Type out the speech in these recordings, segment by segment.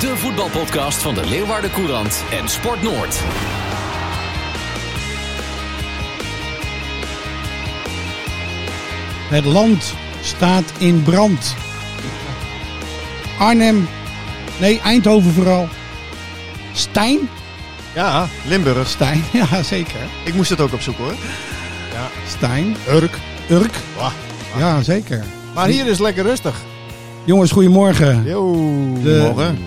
de voetbalpodcast van de Leeuwarden Courant en Sport Noord. Het land staat in brand. Arnhem, nee, Eindhoven vooral. Stijn? Ja, Limburg. Stijn, ja zeker. Ik moest het ook opzoeken hoor. Stijn. Urk. Urk. Wah. Ja, zeker. Maar hier is lekker rustig. Jongens, goedemorgen. Yo, De- morgen.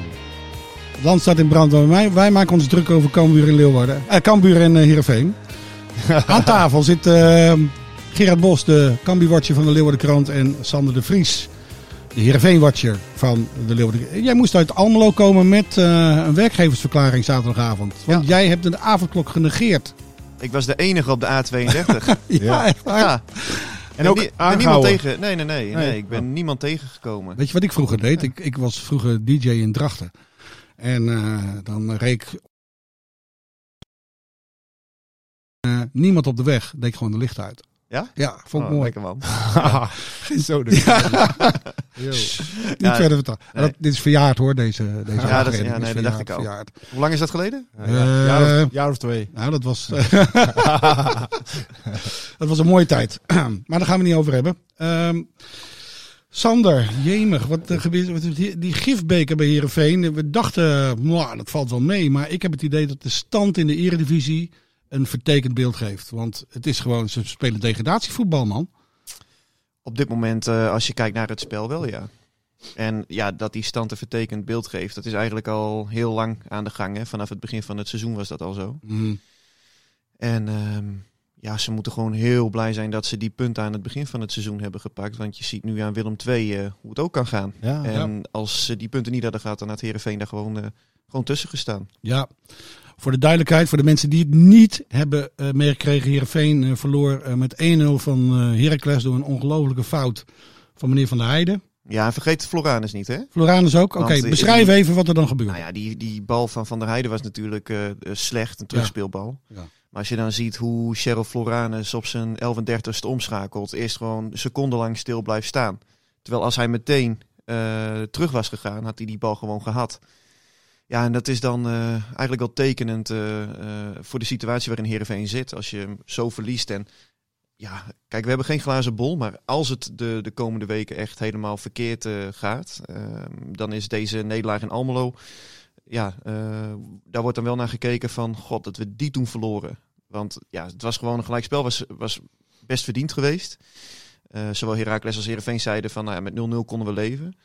Land staat in brand. Wij, wij maken ons druk over Cambuur in Leeuwarden. Eh, Cambuur en eh, Heerenveen. Aan tafel zit eh, Gerard Bos, de Cambuur-watcher van de Leeuwarden Krant. En Sander de Vries, de Heerenveen-watcher van de Leeuwarden Jij moest uit Almelo komen met eh, een werkgeversverklaring zaterdagavond. Want jij hebt de avondklok genegeerd. Ik was de enige op de A32. Ja, echt waar. ja. En ook ben niemand tegen. Nee, nee, nee, nee. Nee. Ik ben niemand tegengekomen. Weet je wat ik vroeger deed? Ik, ik was vroeger DJ in Drachten. En eh, dan reed ik... Eh, niemand op de weg, deed gewoon de licht uit. Ja? Ja, vond ik Oh, mooi. Lekker man. Zo dus. Yo. Niet Ja, verder nee. Dat, dit is verjaard hoor, deze, deze Ja, dat is- ja, nee, is dat dacht verjaard, ik al. verjaard. Hoe lang is dat geleden? Ja, ja. Jaar, of, jaar of twee. Nou, dat was, dat was een mooie tijd. maar daar gaan we niet over hebben. Ehm, Sander, jemig, wat, er gebeurt, wat die, gifbeker bij Heerenveen. We dachten, mwah, dat valt wel mee. Maar ik heb het idee dat de stand in de eredivisie een vertekend beeld geeft. Want het is gewoon, ze spelen degradatievoetbal, man. Op dit moment, eh, als je kijkt naar het spel, wel ja. En ja, dat die stand een vertekend beeld geeft, dat is eigenlijk al heel lang aan de gang. Hè. Vanaf het begin van het seizoen was dat al zo. Mm. En ehm, ja, ze moeten gewoon heel blij zijn dat ze die punten aan het begin van het seizoen hebben gepakt. Want je ziet nu aan Willem II eh, hoe het ook kan gaan. Ja. En als ze die punten niet hadden gehad, dan had Heerenveen daar gewoon, eh, gewoon tussen gestaan. Ja, voor de duidelijkheid, voor de mensen die het niet hebben eh meegekregen. Heerenveen eh, verloor met 1-0 van Heracles door een ongelofelijke fout van meneer Van der Heijden. Ja, en vergeet Floranus niet, hè? Floranus ook. Oké, beschrijf even wat er dan gebeurt. Nou ja, die, die bal van Van der Heijden was natuurlijk slecht, een terugspeelbal. Ja. Maar als je dan ziet hoe Cheryl Floranus op zijn 1130ste omschakelt, eerst gewoon secondenlang stil blijft staan. Terwijl als hij meteen eh, terug was gegaan, had hij die bal gewoon gehad. Ja, en dat is dan eh, eigenlijk al tekenend eh, voor de situatie waarin Heerenveen zit. Als je hem zo verliest en ja, kijk, we hebben geen glazen bol, maar als het de, de komende weken echt helemaal verkeerd gaat, eh, dan is deze nederlaag in Almelo, ja, daar wordt dan wel naar gekeken van, god, dat we die toen verloren. Want ja, het was gewoon een gelijkspel, was, was best verdiend geweest. Eh, zowel Heracles als Heerenveen zeiden van, nou ja, met 0-0 konden we leven.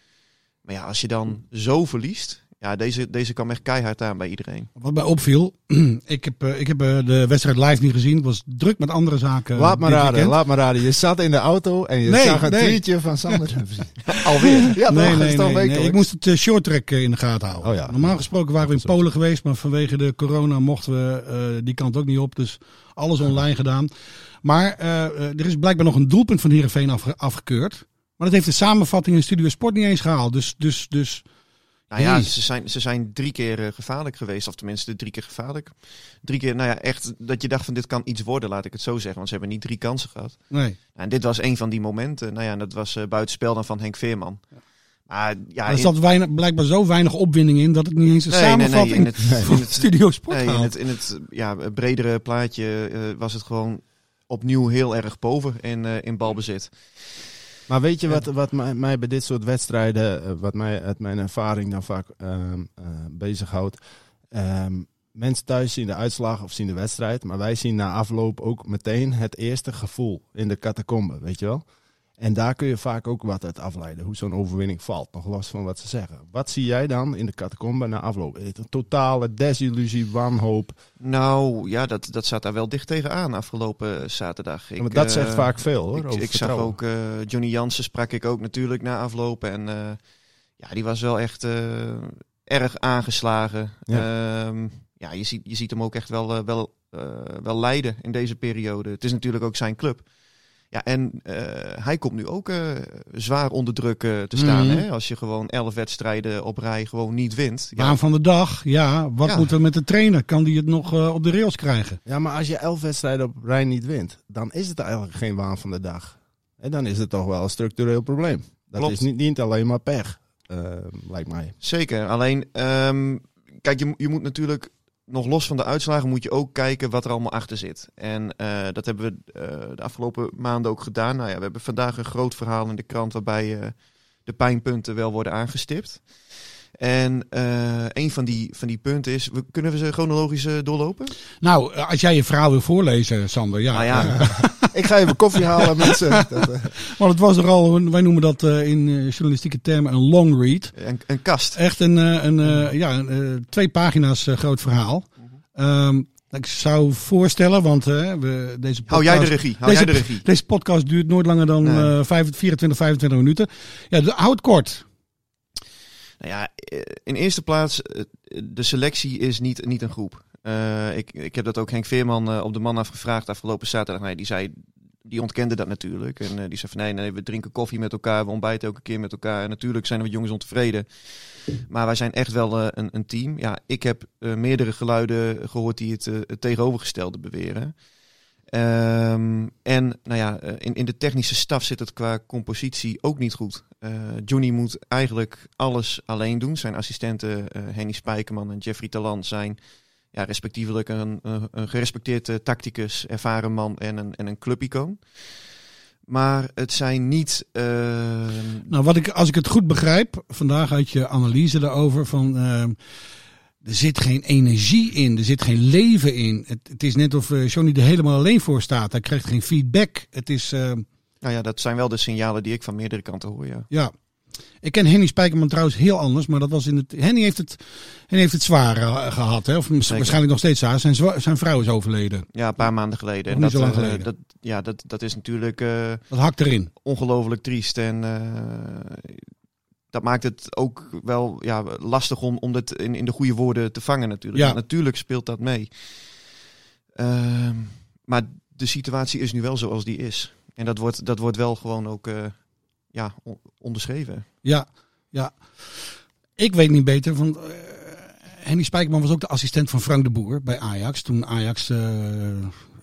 Maar ja, als je dan zo verliest, ja, deze, deze kwam echt keihard aan bij iedereen. Wat mij opviel, ik heb, eh, ik heb eh, de wedstrijd live niet gezien. Ik was druk met andere zaken. Laat maar dit raden, weekend. laat maar raden. Je zat in de auto en je Nee, zag een nee. tweetje van Sander. Alweer? ja, Nee, nee? Ik moest het shorttrack eh, in de gaten houden. Oh ja. Normaal gesproken waren we in. Polen geweest, maar vanwege de corona mochten we eh, die kant ook niet op. Dus alles online gedaan. Maar eh, eh, er is blijkbaar nog een doelpunt van Heerenveen afge- afgekeurd. Maar dat heeft de samenvatting in Studio Sport niet eens gehaald. Dus, dus, dus Nou ja, ze zijn, ze zijn drie keer eh, gevaarlijk geweest. Of tenminste, drie keer gevaarlijk. Drie keer, nou ja, echt dat je dacht van dit kan iets worden, laat ik het zo zeggen. Want ze hebben niet drie kansen gehad. nee. Nou, en dit was een van die momenten. Nou ja, en dat was eh buitenspel dan van Henk Veerman. Maar ja, er zat weinig, blijkbaar zo weinig opwinding in dat het niet eens een nee, nee, nee, in het, van in het, Studio Sport nee, in het, in het ja, bredere plaatje eh, was het gewoon opnieuw heel erg boven in, eh, in balbezit. Maar weet je wat, wat mij, mij bij dit soort wedstrijden, eh, wat mij uit mijn ervaring dan vaak ehm eh, bezighoudt? Ehm, mensen thuis zien de uitslag of zien de wedstrijd, maar wij zien na afloop ook meteen het eerste gevoel in de catacombe, weet je wel? En daar kun je vaak ook wat uit afleiden, hoe zo'n overwinning valt, nog los van wat ze zeggen. Wat zie jij dan in de catacombe na afloop? Een totale desillusie, wanhoop. Nou ja, dat, dat zat daar wel dicht tegenaan afgelopen zaterdag. Ik, Want dat zegt eh, vaak veel hoor, Ik, ik zag ook eh, Johnny Jansen sprak ik ook natuurlijk na aflopen. En eh, ja, die was wel echt, eh, erg aangeslagen. Ja. Ehm, ja, je, ziet, je ziet hem ook echt wel, eh, wel, eh, wel lijden in deze periode. Het is natuurlijk ook zijn club. Ja, en eh, hij komt nu ook eh, zwaar onder druk eh, te staan. Mhm. Hè? Als je gewoon elf wedstrijden op rij gewoon niet wint. Ja, Waan van de dag, ja. Wat Ja. moet er met de trainer? Kan die het nog eh, op de rails krijgen? Ja, maar als je elf wedstrijden op rij niet wint, dan is het eigenlijk geen waan van de dag. En dan is het toch wel een structureel probleem. Dat Klopt. is niet, niet alleen maar pech, lijkt mij. Zeker. Alleen, ehm, kijk, je, je moet natuurlijk nog los van de uitslagen moet je ook kijken wat er allemaal achter zit. En eh, dat hebben we eh, de afgelopen maanden ook gedaan. Nou ja, we hebben vandaag een groot verhaal in de krant waarbij eh, de pijnpunten wel worden aangestipt. En een van die, van die punten is, we, kunnen we ze chronologisch doorlopen? Nou, als jij je verhaal wil voorlezen, Sander. Ja, Nou ja, Ik ga even koffie halen, mensen. Dat, het was er al, wij noemen dat eh, in eh, journalistieke termen een long read. een, een kast. Echt een, eh, een, ja, een, eh, twee pagina's groot verhaal. Ehm, ik zou voorstellen, want we, deze podcast... Hou jij de regie? Hou deze, jij de regie? Deze podcast duurt nooit langer dan Nee. vijf- 24, 25 minuten. Ja, de, houd kort. Nou ja, in eerste plaats, de selectie is niet, niet een groep. Ik, ik heb dat ook Henk Veerman op de man afgevraagd afgelopen zaterdag. Nee, die zei, die ontkende dat natuurlijk. En eh, die zei van nee, nee, we drinken koffie met elkaar, we ontbijten elke keer met elkaar. Natuurlijk zijn we jongens ontevreden. Maar wij zijn echt wel eh, een, een team. Ja, ik heb eh, meerdere geluiden gehoord die het, tegenovergestelde beweren. Ehm, en nou ja, in, in de technische staf zit het qua compositie ook niet goed. Johnny moet eigenlijk alles alleen doen. Zijn assistenten Henny Spijkerman en Jeffrey Talant zijn ja, respectievelijk een, een, een gerespecteerd eh, tacticus, ervaren man en een, en een clubicoon. Maar het zijn niet... eh, Nou, wat ik, als ik het goed begrijp, vandaag uit je analyse daarover van... ehm, er zit geen energie in, er zit geen leven in. Het, het is net of eh, Johnny er helemaal alleen voor staat. Hij krijgt geen feedback. Het is, ehm, nou ja, dat zijn wel de signalen die ik van meerdere kanten hoor, ja. ja... Ik ken Henny Spijkerman trouwens heel anders, maar dat was in het. Henny heeft het, Henny heeft het zwaar eh, gehad, hè? of waarschijnlijk nog steeds zwaar. Zijn, zwa- zijn vrouw is overleden. Ja, een paar maanden geleden. Nog niet zo lang eh, geleden. dat, ja, dat, dat is natuurlijk eh, Dat hakt erin. ongelooflijk triest. En dat maakt het ook wel ja, lastig om, om dit in, in de goede woorden te vangen natuurlijk. Ja. Natuurlijk speelt dat mee. Ehm, maar de situatie is nu wel zoals die is. En dat wordt, dat wordt wel gewoon ook ja, on- onderschreven. Ja, ja. Ik weet niet beter. Van, eh, Henny Spijkerman was ook de assistent van Frank de Boer bij Ajax. Toen Ajax, eh,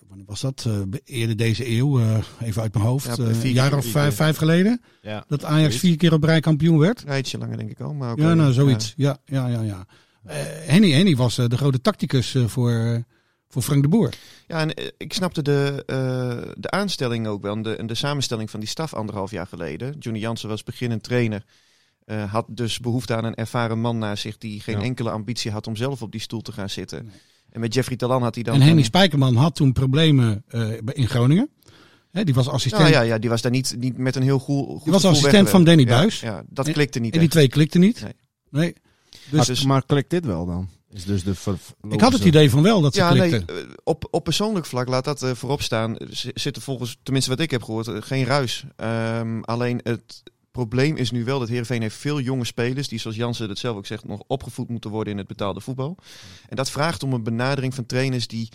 wanneer was dat? Eh, eerder deze eeuw, eh, even uit mijn hoofd. Ja, Eh, een jaar of vijf, vijf geleden. ja. Dat Ajax vier keer op rij kampioen werd. Ja, ietsje langer denk ik ook. Maar ook Ja, nou zoiets. Ja, ja, ja. ja. Eh, Henny, Henny was de grote tacticus voor, eh, voor Frank de Boer. Ja, en eh, ik snapte de, eh, de aanstelling ook wel. En de, en de samenstelling van die staf anderhalf jaar geleden. Johnny Jansen was beginnend trainer. eh, had dus behoefte aan een ervaren man naast zich die geen Ja. enkele ambitie had om zelf op die stoel te gaan zitten. En met Jeffrey Talan had hij dan. en Henny een- Spijkerman had toen problemen eh, in Groningen. Hè, die was assistent. ja, ja, ja, die was daar niet, niet met een heel goed. goed Die was assistent weggewerkt. van Danny Buis. Ja, dat En- klikte niet. En die twee klikten niet. Nee. Nee. Dus maar, dus- maar klikt dit wel dan? Is dus de ik had het idee van wel dat ze Ja, klikten. eh, op, op persoonlijk vlak, laat dat eh, voorop staan, z- zit er volgens, tenminste wat ik heb gehoord, eh, geen ruis. Ehm, alleen het probleem is nu wel dat Heerenveen heeft veel jonge spelers, die zoals Jansen het zelf ook zegt, nog opgevoed moeten worden in het betaalde voetbal. En dat vraagt om een benadering van trainers die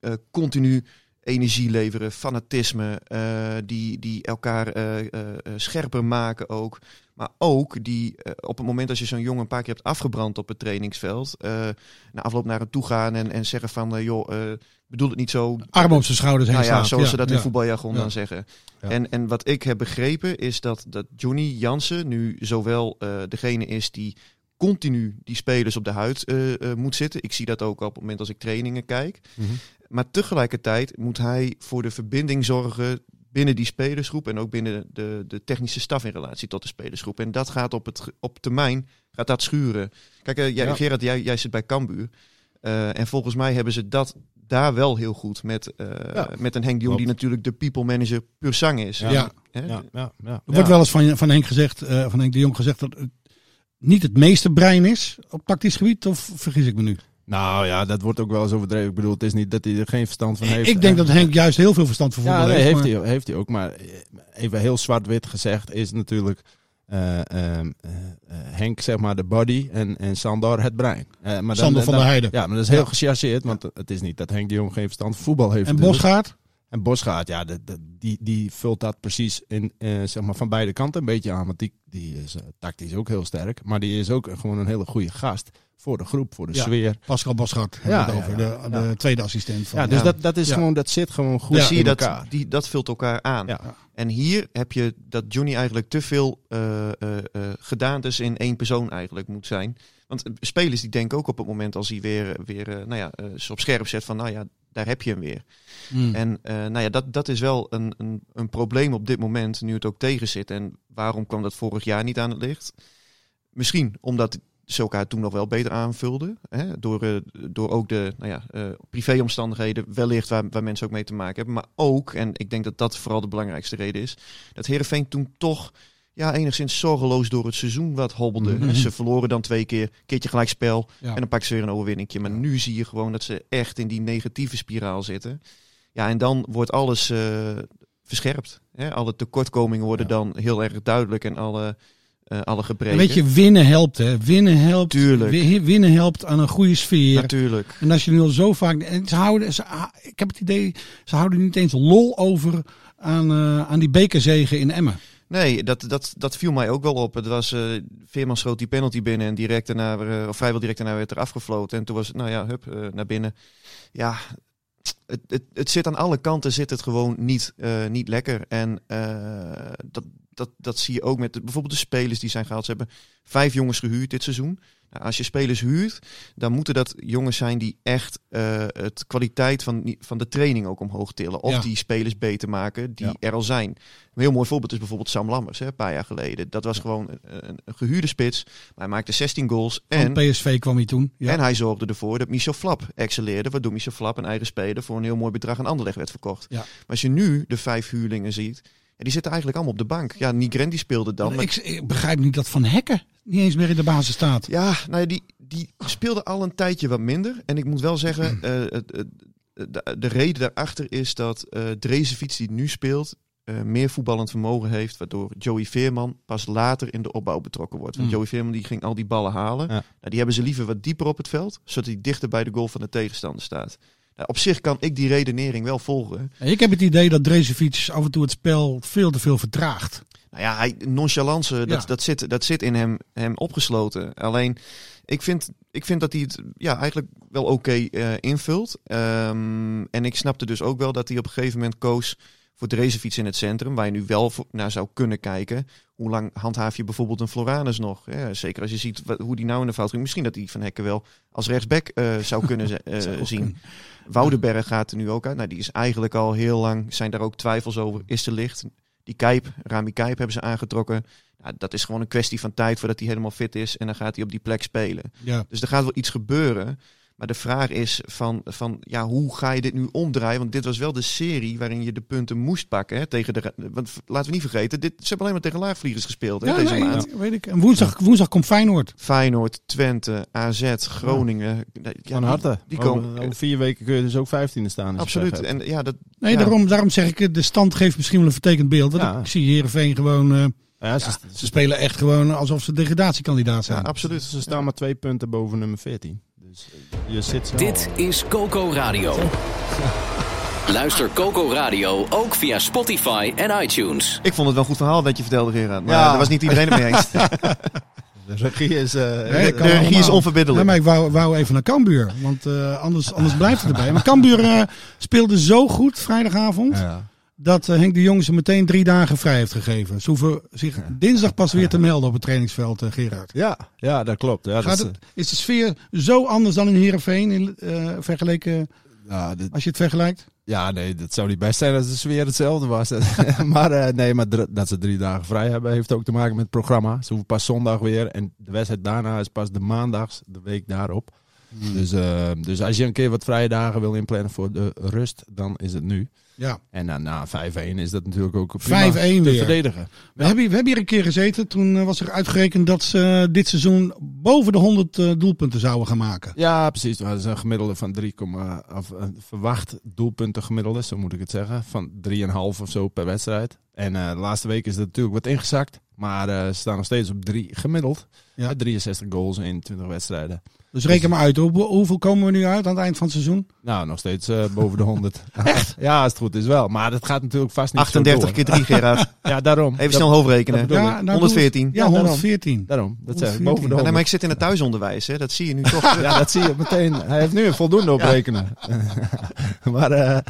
eh, continu energie leveren, fanatisme, eh, die, die elkaar eh, eh, scherper maken ook. Maar ook die op het moment als je zo'n jongen een paar keer hebt afgebrand op het trainingsveld, na afloop naar hem toe gaan en, en zeggen van, joh, bedoel het niet zo. Arm op zijn schouders heen Nou ja, zoals ze dat in ja. voetbaljargon Ja. dan zeggen. Ja. En, en wat ik heb begrepen is dat, dat Johnny Jansen nu zowel degene is die continu die spelers op de huid moet zitten. Ik zie dat ook op het moment als ik trainingen kijk. Mhm. Maar tegelijkertijd moet hij voor de verbinding zorgen binnen die spelersgroep en ook binnen de, de technische staf in relatie tot de spelersgroep. En dat gaat op, het, op termijn gaat dat schuren. Kijk, eh, jij, Ja. Gerard, jij, jij zit bij Cambuur. Eh, en volgens mij hebben ze dat daar wel heel goed met, eh, Ja. met een Henk de Jong, die natuurlijk de people manager puur zang is. Ja. Ja. Hè? Ja, ja, ja. Er wordt wel eens van, van Henk gezegd, eh, van Henk de Jong gezegd dat het niet het meeste brein is op tactisch gebied, of vergis ik me nu? Nou ja, dat wordt ook wel eens overdreven. Ik bedoel, het is niet dat hij er geen verstand van heeft. ik denk dat En- Henk juist heel veel verstand van voetbal Ja, nee, heeft. heeft, maar- hij, heeft hij ook. Maar eh, even heel zwart-wit gezegd is natuurlijk... eh, eh, Henk zeg maar de body en, en Sandor het brein. Maar Sander van der Heijden. Ja, maar dat is heel Ja. gechargeerd, want het is niet dat Henk de Jong geen verstand van voetbal heeft. En. Bosgaard? En Bosgaard, ja, de, de- die, die vult dat precies in, eh, zeg maar van beide kanten een beetje aan. Want die, die is eh, tactisch ook heel sterk. Maar die is ook gewoon een hele goede gast voor de groep, voor de Ja. sfeer. Pascal Bosgaard. Ja, ja, over. ja. De, de tweede assistent van. Ja, dus Ja. Dat, dat, is Ja. gewoon, dat zit gewoon goed in zie je dat, elkaar. die, dat vult elkaar aan. Ja. En hier heb je dat Johnny eigenlijk te veel eh, eh, eh, gedaantes in één persoon eigenlijk moet zijn. Want spelers die denken ook op het moment als hij weer, weer nou ja, eh, ze op scherp zet van nou ja, daar heb je hem weer. Hmm. En eh, nou ja, dat, dat is wel een, een, een probleem op dit moment, nu het ook tegen zit. En waarom kwam dat vorig jaar niet aan het licht? Misschien omdat ze elkaar toen nog wel beter aanvulden. Hè? Door, eh, door ook de nou ja, eh, privéomstandigheden, wellicht waar, waar mensen ook mee te maken hebben. Maar ook, en ik denk dat dat vooral de belangrijkste reden is, dat Herenveen toen toch ja, enigszins zorgeloos door het seizoen wat hobbelde. Mhm. En Ze verloren dan twee keer, keertje gelijk spel. Ja. En dan pakken ze weer een overwinningje. Maar nu zie je gewoon dat ze echt in die negatieve spiraal zitten. Ja, en dan wordt alles eh, verscherpt. Hè? Alle tekortkomingen worden dan heel erg duidelijk en alle, eh, alle En gebreken. weet je, winnen helpt, hè? Winnen helpt. Tuurlijk. Wi- Winnen helpt aan een goede sfeer. Natuurlijk. En als je nu al zo vaak. En ze houden, ze, ah, ik heb het idee, ze houden niet eens lol over aan, eh, aan die bekerzegen in Emmen. Nee, dat, dat, dat viel mij ook wel op. Het was, eh Veerman schoot die penalty binnen en direct daarna, eh, of vrijwel direct daarna werd er afgefloten. En toen was het, nou ja, hup, eh, naar binnen. Ja, het, het, het zit aan alle kanten zit het gewoon niet, niet lekker. En dat, dat, dat zie je ook met de, bijvoorbeeld de spelers die zijn gehaald. Ze hebben vijf jongens gehuurd dit seizoen. Nou, als je spelers huurt, dan moeten dat jongens zijn die echt eh, het kwaliteit van, van de training ook omhoog tillen. Of Ja. die spelers beter maken die Ja. er al zijn. Een heel mooi voorbeeld is bijvoorbeeld Sam Lammers, hè, een paar jaar geleden. Dat was gewoon een, gehuurde spits. Maar hij maakte 16 goals. En PSV kwam hij toen. Ja. en hij zorgde ervoor dat Michel Flap excelleerde. Waardoor Michel Flap, een eigen speler, voor een heel mooi bedrag aan Anderlecht werd verkocht. Maar als je nu de vijf huurlingen ziet, ja, die zitten eigenlijk allemaal op de bank. Ja, Nigren die speelde dan. maar- ik, ik begrijp niet dat Van Hekken niet eens meer in de basis staat. Ja, nou ja, die, die speelde al een tijdje wat minder. En ik moet wel zeggen, eh, de, de reden daarachter is dat eh Drezefiets die nu speelt, eh, meer voetballend vermogen heeft. Waardoor Joey Veerman pas later in de opbouw betrokken wordt. Want Mm. Joey Veerman die ging al die ballen halen. Ja. Nou, die hebben ze liever wat dieper op het veld, zodat hij dichter bij de goal van de tegenstander staat. Nou, op zich kan ik die redenering wel volgen. Ik heb het idee dat Drezefiets af en toe het spel veel te veel vertraagt. Nou ja, hij, nonchalance, dat, Ja. dat, zit, dat zit in hem, hem opgesloten. Alleen, ik vind, ik vind dat hij het ja, eigenlijk wel oké eh, invult. Ehm, en ik snapte dus ook wel dat hij op een gegeven moment koos voor de racefiets in het centrum. Waar je nu wel naar zou kunnen kijken. Hoe lang handhaaf je bijvoorbeeld een Floranus nog? Ja, zeker als je ziet wat, hoe die nou in de fout ging. Misschien dat hij Van Hekken wel als rechtsback eh, zou kunnen eh, zien. Woudenberg gaat er nu ook uit. Nou, die is eigenlijk al heel lang, zijn daar ook twijfels over. Is te licht? Die Kijp, Rami Kijp hebben ze aangetrokken. Nou, dat is gewoon een kwestie van tijd voordat hij helemaal fit is. En dan gaat hij op die plek spelen. Ja. Dus er gaat wel iets gebeuren. Maar de vraag is van, van ja, hoe ga je dit nu omdraaien? Want dit was wel de serie waarin je de punten moest pakken. Hè, tegen de, want laten we niet vergeten, dit, ze hebben alleen maar tegen laagvliegers gespeeld hè, Ja, deze nee, maand. weet ik. En woensdag, woensdag komt Feyenoord. Feyenoord, Twente, AZ, Groningen. Ja, Van harte. Die Over- komen, over vier weken kun je dus ook vijftiende staan. absoluut. En ja, dat, Nee, ja. daarom, daarom zeg ik, de stand geeft misschien wel een vertekend beeld. Want Ja. ik zie Heerenveen gewoon, eh, Ja, ze, ze spelen echt gewoon alsof ze degradatiekandidaat Ja, zijn. absoluut. ze staan maar twee punten boven nummer 14. Je zit zo. Dit is Coco Radio. Luister Coco Radio ook via Spotify en iTunes. Ik vond het wel een goed verhaal dat je vertelde, Gerard. Maar Ja. daar was niet iedereen het mee eens. De regie is... eh, Nee, de regie is onverbiddelijk. Nee, maar ik wou, wou even naar Cambuur. Want eh, anders, anders blijft het erbij. Maar Cambuur eh, speelde zo goed vrijdagavond. ja. Dat eh, Henk de Jong ze meteen drie dagen vrij heeft gegeven. Ze hoeven zich dinsdag pas weer te melden op het trainingsveld, eh, Gerard. Ja, ja, dat klopt. Ja, dat Gaat is, het, is de sfeer zo anders dan in Heerenveen in, eh, vergeleken, eh, ja, dit- als je het vergelijkt? ja, nee, dat zou niet best zijn als de sfeer hetzelfde was. maar eh, nee, maar dat ze drie dagen vrij hebben, heeft ook te maken met het programma. Ze hoeven pas zondag weer. En de wedstrijd daarna is pas de maandags, de week daarop. Dus, eh, dus als je een keer wat vrije dagen wil inplannen voor de rust, dan is het nu. Ja. En dan na 5-1 is dat natuurlijk ook prima 5-1 te weer. verdedigen. We, hebben, hier- we hebben hier een keer gezeten. Toen eh, was er uitgerekend dat ze eh, dit seizoen boven de 100 eh, doelpunten zouden gaan maken. Ja, precies. Dat is een gemiddelde van 3, of een verwacht doelpunten gemiddelde, zo moet ik het zeggen. Van 3,5 of zo per wedstrijd. En eh, de laatste week is dat natuurlijk wat ingezakt. Maar eh, ze staan nog steeds op 3 gemiddeld. Ja. Met 63 goals in 20 wedstrijden. Dus reken maar uit. Hoe, hoeveel komen we nu uit aan het eind van het seizoen? Nou, nog steeds eh, boven de 100. Echt? Ja, als het goed is wel. Maar dat gaat natuurlijk vast niet zo 38 door. keer 3, Gerard. Ja, daarom. Even Dat- snel hoofdrekenen. Ja, nou, 114. Ja, Ja, daarom. 114. Daarom, dat. 114. Boven de Ja, nee, 100. maar ik zit in het thuisonderwijs, hè. dat zie je nu toch. Ja, dat zie je meteen. Hij heeft nu een voldoende op rekenen. maar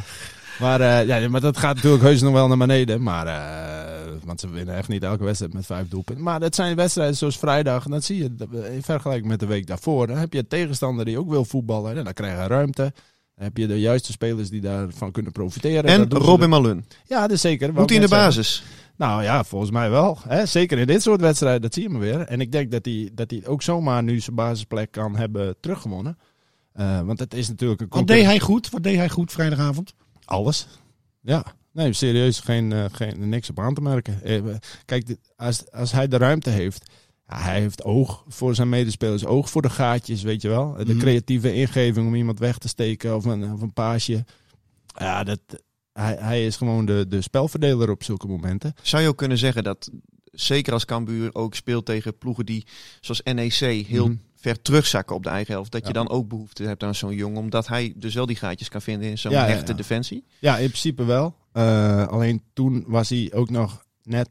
maar, eh, ja, maar dat gaat natuurlijk heus nog wel naar beneden. Maar, eh, want ze winnen echt niet elke wedstrijd met vijf doelpunten. Maar dat zijn wedstrijden zoals vrijdag. En dat zie je in vergelijking met de week daarvoor. Dan heb je een tegenstander die ook wil voetballen. En dan krijg je ruimte. Dan heb je de juiste spelers die daarvan kunnen profiteren. En Robin Malun. Ja, dat is zeker. Moet hij in de basis? Nou ja, volgens mij wel. Hè? Zeker in dit soort wedstrijden, dat zie je maar weer. En ik denk dat hij, dat hij ook zomaar nu zijn basisplek kan hebben teruggewonnen. Eh, want het is natuurlijk een Wat deed hij goed? Wat deed hij goed vrijdagavond? Alles. Ja. Nee, serieus, geen, eh, geen, niks op aan te merken. Eh, Kijk, als, als hij de ruimte heeft... Ja, hij heeft oog voor zijn medespelers, oog voor de gaatjes, weet je wel. De Mhm. creatieve ingeving om iemand weg te steken of een, of een paasje. Ja, dat, hij, hij is gewoon de, de spelverdeler op zulke momenten. Zou je ook kunnen zeggen dat, zeker als Cambuur ook speelt tegen ploegen die, zoals NEC, heel Mhm. Ver terugzakken op de eigen helft, dat je dan ook behoefte hebt aan zo'n jongen, omdat hij dus wel die gaatjes kan vinden in zo'n Ja, ja, hechte ja. defensie? Ja, in principe wel. Eh, alleen toen was hij ook nog net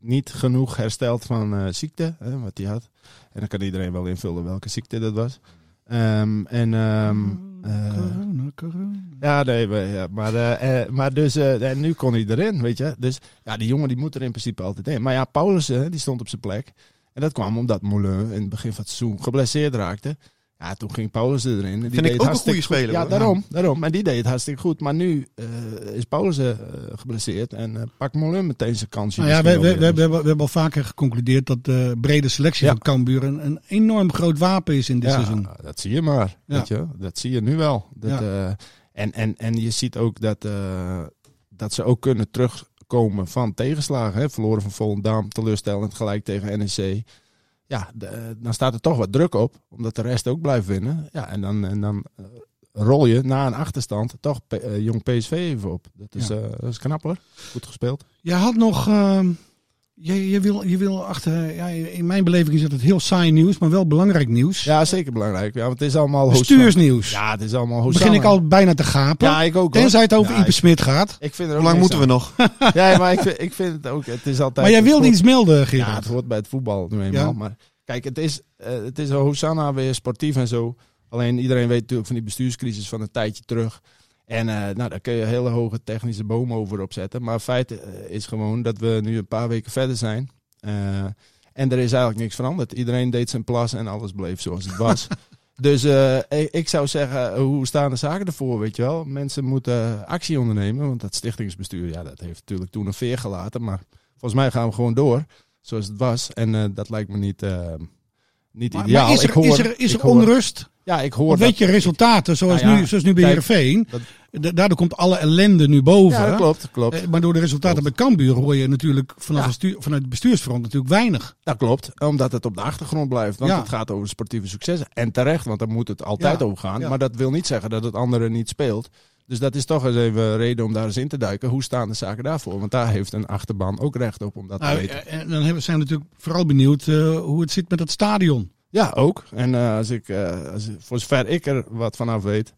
niet genoeg hersteld van eh, ziekte, hè, wat hij had. En dan kan iedereen wel invullen welke ziekte dat was. Ehm, en ehm, eh, Corona, corona. ja, nee, maar, ja, maar, maar dus eh, en nu kon hij erin, weet je. Dus ja, die jongen die moet er in principe altijd in. Maar ja, Paulus eh, die stond op zijn plek. En dat kwam omdat Moulin in het begin van het seizoen geblesseerd raakte. Ja, toen ging Paulus erin. En die Vind ik deed het ook een goede speler. Ja, daarom, daarom. En die deed het hartstikke goed. Maar nu eh, is Paulus eh, geblesseerd. En eh, pakt Moulin meteen zijn kansje. Nou ja, we, we, we, hebben, we hebben al vaker geconcludeerd dat de brede selectie Ja. van Cambuur een, een enorm groot wapen is in dit ja, seizoen. dat zie je maar. Ja. Weet je? Dat zie je nu wel. Dat, Ja. eh, en, en, en je ziet ook dat, eh, dat ze ook kunnen terugkomen van tegenslagen. Hè? Verloren van Volendam, teleurstellend gelijk tegen NEC. Ja, de- dan staat er toch wat druk op, omdat de rest ook blijft winnen. Ja, en dan, en dan eh, rol je na een achterstand toch eh, jong PSV even op. Dat is, Ja. eh, dat is knap hoor. Goed gespeeld. Je had nog. ehm, je, je, wil, je wil achter. Ja, in mijn beleving is het heel saai nieuws, maar wel belangrijk nieuws. Ja, zeker belangrijk. Ja, want het is allemaal. Bestuursnieuws. Ja, het is allemaal Hosanna. begin ik al bijna te gapen. Ja, ik ook hoor. Tenzij het over Ja, Ipe Smit gaat. Ik vind er Hoe lang moeten we nog? Ja, maar ik vind, ik vind het ook. Het is altijd. Maar jij wilde hoort- iets melden, Ja, Gerard. het hoort bij het voetbal nu eenmaal. Ja. Maar kijk, het is, eh, het is een Hosanna weer sportief en zo. Alleen iedereen weet natuurlijk van die bestuurscrisis van een tijdje terug. En eh, nou, daar kun je hele hoge technische bomen over opzetten. Maar feit eh, is gewoon dat we nu een paar weken verder zijn. Eh, en er is eigenlijk niks veranderd. Iedereen deed zijn plas en alles bleef zoals het was. dus ik- zou zeggen, hoe staan de zaken ervoor, weet je wel? Mensen moeten actie ondernemen. Want dat stichtingsbestuur, ja, dat heeft natuurlijk toen een veer gelaten. Maar volgens mij gaan we gewoon door zoals het was. En dat lijkt me niet, niet Maar, ideaal. maar is er, ik hoor, is er, is er onrust? Ja, ik hoor Want dat- weet je, resultaten zoals, Nou ja, nu, zoals nu bij Heerenveen. dat- da- Daardoor komt alle ellende nu boven. Ja, dat klopt, klopt. Eh, Maar door de resultaten bij Cambuur hoor je natuurlijk vanaf Ja. het bestuur, vanuit het bestuursfront natuurlijk weinig. Dat klopt, omdat het op de achtergrond blijft. Want Ja. het gaat over sportieve successen. En terecht, want daar moet het altijd over gaan. Maar dat wil niet zeggen dat het andere niet speelt. Dus dat is toch eens even reden om daar eens in te duiken. Hoe staan de zaken daarvoor? Want daar heeft een achterban ook recht op om dat Nou, te weten. eh, en dan zijn we natuurlijk vooral benieuwd eh, hoe het zit met het stadion. Ja, ook. En eh, als ik, eh, als, voor zover ik er wat vanaf weet.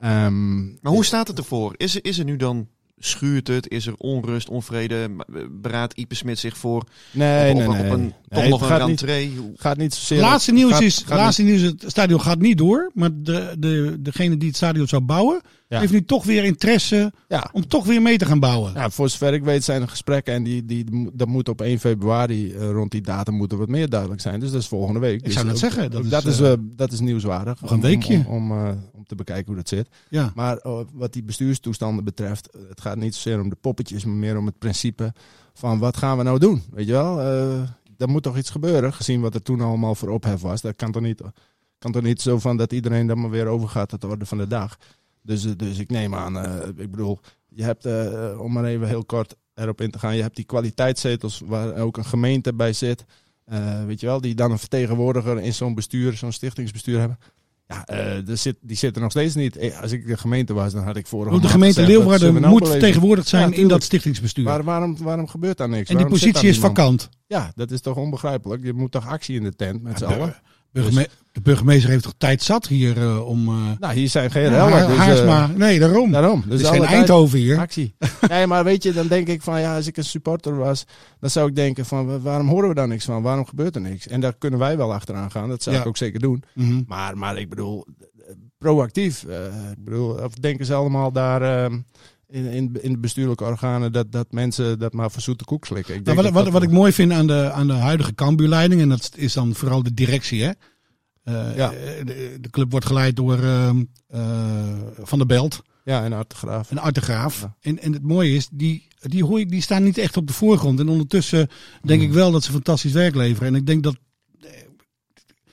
ehm, Maar hoe staat het ervoor? Is er, is er nu dan, schuurt het? Is er onrust, onvrede? Beraadt Ipe Smit zich voor nee, op, nee, op, nee. op een, Nee, toch het nog een gaat niet, rentree? Hoe- gaat niet zozeer... laatste nieuws gaat- is, gaat laatste nieuws, het stadion gaat niet door. Maar de, de, degene die het stadion zou bouwen, Ja. heeft nu toch weer interesse Ja. om toch weer mee te gaan bouwen. Ja, voor zover ik weet zijn er gesprekken en die, die, dat moet op 1 februari, eh, rond die datum moet er wat meer duidelijk zijn. Dus dat is volgende week. Dus zou net zeggen, dat is, dat, is, eh, eh, dat is nieuwswaardig. nog een weekje. Om, om, om te bekijken hoe dat zit. Ja. Maar eh, wat die bestuurstoestanden betreft, het gaat niet zozeer om de poppetjes, maar meer om het principe van wat gaan we nou doen? Weet je wel, er moet toch iets gebeuren, gezien wat er toen allemaal voor ophef was. Dat kan toch niet, kan toch niet zo van dat iedereen dan maar weer overgaat tot de orde van de dag. Dus, eh, dus ik neem aan, eh, ik bedoel, je hebt, eh, om maar even heel kort erop in te gaan, je hebt die kwaliteitszetels waar ook een gemeente bij zit. Weet je wel, die dan een vertegenwoordiger in zo'n bestuur, zo'n stichtingsbestuur hebben. Ja, eh, er zit, die zitten nog steeds niet. Als ik de gemeente was, dan had ik vorige Want de gemeente Leeuwarden moet beleven. vertegenwoordigd zijn Ja, in dat stichtingsbestuur. Waar, waarom, waarom gebeurt daar niks? en die Waarom positie is vakant. Ja, dat is toch onbegrijpelijk? Je moet toch actie in de tent met z'n allen? Burgeme- de burgemeester heeft toch tijd zat hier eh, om... eh Nou, hier zijn geen ja, dus, eh, Haarsma. nee, daarom. daarom. Dus is geen Eindhoven hier. Actie. nee, maar weet je, dan denk ik van ja, als ik een supporter was, dan zou ik denken van wa- waarom horen we daar niks van? Waarom gebeurt er niks? En daar kunnen wij wel achteraan gaan. Dat zou Ja. ik ook zeker doen. Mhm. Maar, maar ik bedoel, proactief. ik bedoel, of denken ze allemaal daar ehm, in, in, in de bestuurlijke organen dat, dat mensen dat maar voor zoete koek slikken? Ik Nou, denk wat, dat wat, dat- wat ik mooi vind aan de, aan de huidige Cambuurleiding, en dat is dan vooral de directie, hè? Eh, Ja. eh, de, de club wordt geleid door ehm, eh, Van der Belt Ja, en Hartegraaf. en Art de Graaf. Ja. En, en het mooie is, die, die, hoor ik, die staan niet echt op de voorgrond. En ondertussen denk ik wel dat ze fantastisch werk leveren. En ik denk dat,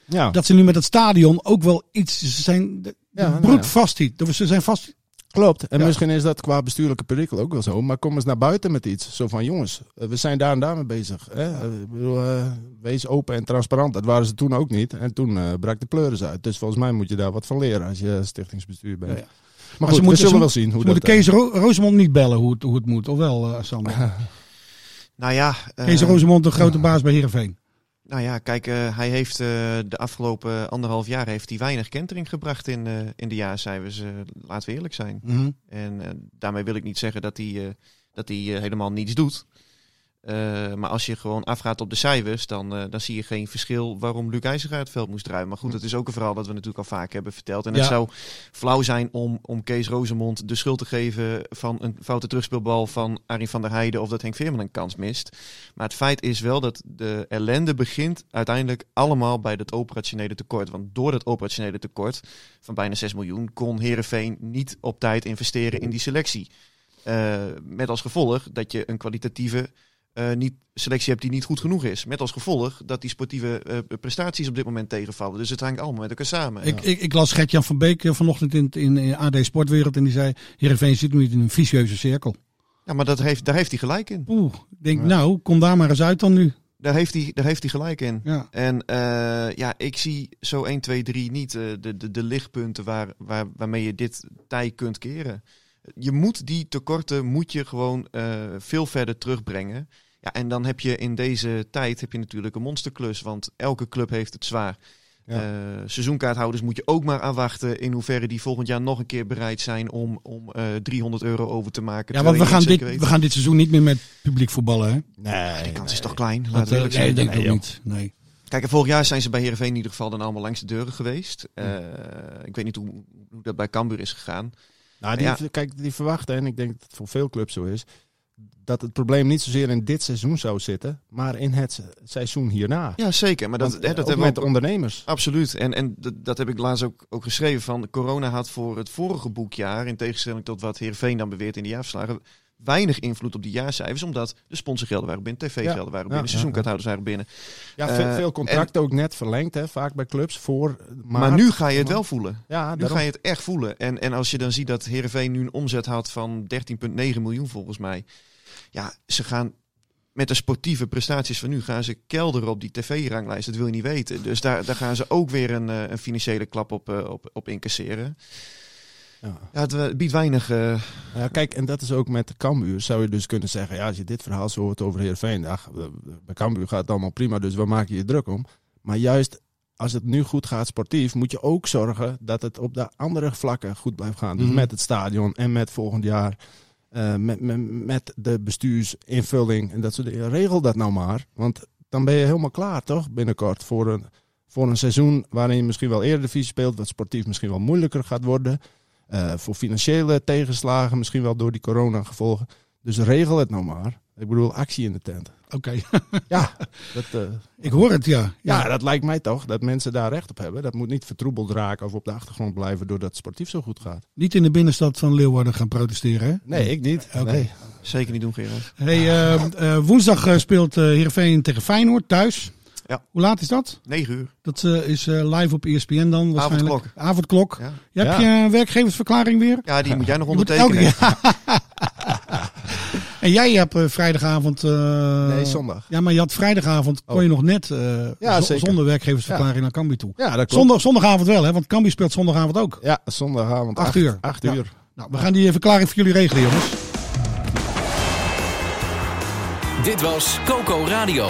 Ja, dat ze nu met het stadion ook wel iets... Ze zijn Ja, nou broed ja. Ze zijn vast... klopt. En Ja. misschien is dat qua bestuurlijke perikel ook wel zo. Maar kom eens naar buiten met iets. Zo van jongens, eh, we zijn daar en daar mee bezig. Hè? Eh, Ik bedoel, eh, wees open en transparant. Dat waren ze toen ook niet. En toen eh, brak de pleuris uit. Dus volgens mij moet je daar wat van leren als je stichtingsbestuur bent. Ja, ja. Maar, ze goed, moeten- we zullen ze wel zien hoe Ze dat... moeten Kees Ro Rosemond niet bellen hoe het, hoe het moet. Of wel, eh Sander? Nou ja, eh, Kees Rosemond, de grote baas bij Heerenveen. Nou ja, kijk, eh, hij heeft eh, de afgelopen anderhalf jaar heeft hij weinig kentering gebracht in, eh, in de jaarcijfers. laten we eerlijk zijn. Mhm. En daarmee wil ik niet zeggen dat hij, dat hij helemaal niets doet. Eh, maar als je gewoon afgaat op de cijfers, dan, eh, dan zie je geen verschil waarom Luc IJzerga het veld moest ruimen. Maar goed, dat is ook een verhaal dat we natuurlijk al vaak hebben verteld. En het zou flauw zijn om, om Kees Rozemond de schuld te geven van een foute terugspeelbal van Arie van der Heijden of dat Henk Veerman een kans mist. Maar het feit is wel dat de ellende begint uiteindelijk allemaal bij dat operationele tekort. Want door dat operationele tekort van bijna 6 miljoen kon Herenveen niet op tijd investeren in die selectie. Eh, met als gevolg dat je een kwalitatieve niet, selectie hebt die niet goed genoeg is. Met als gevolg dat die sportieve eh, prestaties op dit moment tegenvallen. Dus het hangt allemaal met elkaar samen. Ik, ik, ik las Gert-Jan van Beek eh, vanochtend in, in, in AD Sportwereld en die zei... Heerenveen zit nu in een vicieuze cirkel. Ja, maar dat heeft, daar heeft hij gelijk in. Oeh, ik denk Ja. nou, kom daar maar eens uit dan nu. Daar heeft hij, daar heeft hij gelijk in. Ja. En eh, ja, ik zie zo 1, 2, 3 niet eh, de, de, de lichtpunten waar, waar, waarmee je dit tij kunt keren. Je moet die tekorten moet je gewoon eh, veel verder terugbrengen. Ja, en dan heb je in deze tijd heb je natuurlijk een monsterklus, want elke club heeft het zwaar. Ja. Eh, seizoenkaarthouders moet je ook maar afwachten in hoeverre die volgend jaar nog een keer bereid zijn om, om eh 300 euro over te maken. Ja, want we gaan, dit, weet- we gaan dit seizoen niet meer met publiek voetballen, hè? Nee, De kans is toch klein, Dat, eh, nee, zijn. denk ik Nee, niet. Nee. Kijk, vorig jaar zijn ze bij Heerenveen in ieder geval dan allemaal langs de deuren geweest. Eh, ik weet niet hoe, hoe dat bij Cambuur is gegaan. Nou, die, Ja. kijk, die verwachten, en ik denk dat het voor veel clubs zo is, dat het probleem niet zozeer in dit seizoen zou zitten, maar in het se- seizoen hierna. Ja, zeker. Maar dat, Want, hè, eh, dat ook hebben met we ook, ondernemers. absoluut. En, en dat, dat heb ik laatst ook, ook geschreven. Van corona had voor het vorige boekjaar, in tegenstelling tot wat Heerenveen dan beweert in de jaarverslagen, weinig invloed op die jaarcijfers. Omdat de sponsorgelden waren binnen, tv-gelden waren binnen, seizoenkaarthouders waren binnen. Ja, Eh, veel, veel contracten ook net verlengd, hè, vaak bij clubs. Voor Maar, nu ga je het wel voelen. Ja, Nu daarom. ga je het echt voelen. En, en als je dan ziet dat Heerenveen nu een omzet had van 13,9 miljoen volgens mij. Ja, ze gaan met de sportieve prestaties van nu gaan ze kelderen op die tv-ranglijst. Dat wil je niet weten. Dus daar, daar gaan ze ook weer een, eh, een financiële klap op, eh, op, op incasseren. Ja. Ja, het eh, biedt weinig... eh, Ja, kijk, en dat is ook met Cambuur. Zou je dus kunnen zeggen, ja, als je dit verhaal zo hoort over Heerenveen, ach, eh, bij Cambuur gaat het allemaal prima, dus waar maak je je druk om? Maar juist als het nu goed gaat sportief, moet je ook zorgen dat het op de andere vlakken goed blijft gaan. Dus Mhm. met het stadion en met volgend jaar, eh, met, met, met de bestuursinvulling en dat soort dingen. Regel dat nou maar, want dan ben je helemaal klaar, toch, binnenkort, voor een, voor een seizoen waarin je misschien wel eerder de visie speelt, wat sportief misschien wel moeilijker gaat worden. Eh, voor financiële tegenslagen, misschien wel door die corona-gevolgen. Dus regel het nou maar. Ik bedoel, actie in de tent. Oké, Ja, dat, eh, ik hoor het, ja. ja, dat lijkt mij toch, dat mensen daar recht op hebben. Dat moet niet vertroebeld raken of op de achtergrond blijven doordat het sportief zo goed gaat. Niet in de binnenstad van Leeuwarden gaan protesteren, hè? Nee, ik niet. Oké. Nee. zeker niet doen, Gerard. Hey, eh, eh, woensdag speelt eh Heerenveen tegen Feyenoord thuis. Hoe laat is dat? 9 uur. Dat eh, is eh, live op ESPN dan waarschijnlijk. Avondklok. Avondklok. Ja. Ja, heb Ja. je een werkgeversverklaring weer? Ja, die moet jij nog ondertekenen. en jij hebt eh, vrijdagavond... eh, Nee, zondag. Ja, maar je had vrijdagavond, kon je nog net eh, Ja, z- zeker. zonder werkgeversverklaring naar Cambuur toe. Ja, dat klopt. Zondag, zondagavond wel, hè? Want Cambuur speelt zondagavond ook. Ja, zondagavond. Acht uur. 8 Ja. uur. Nou, we gaan die verklaring voor jullie regelen, jongens. Dit was Coco Radio.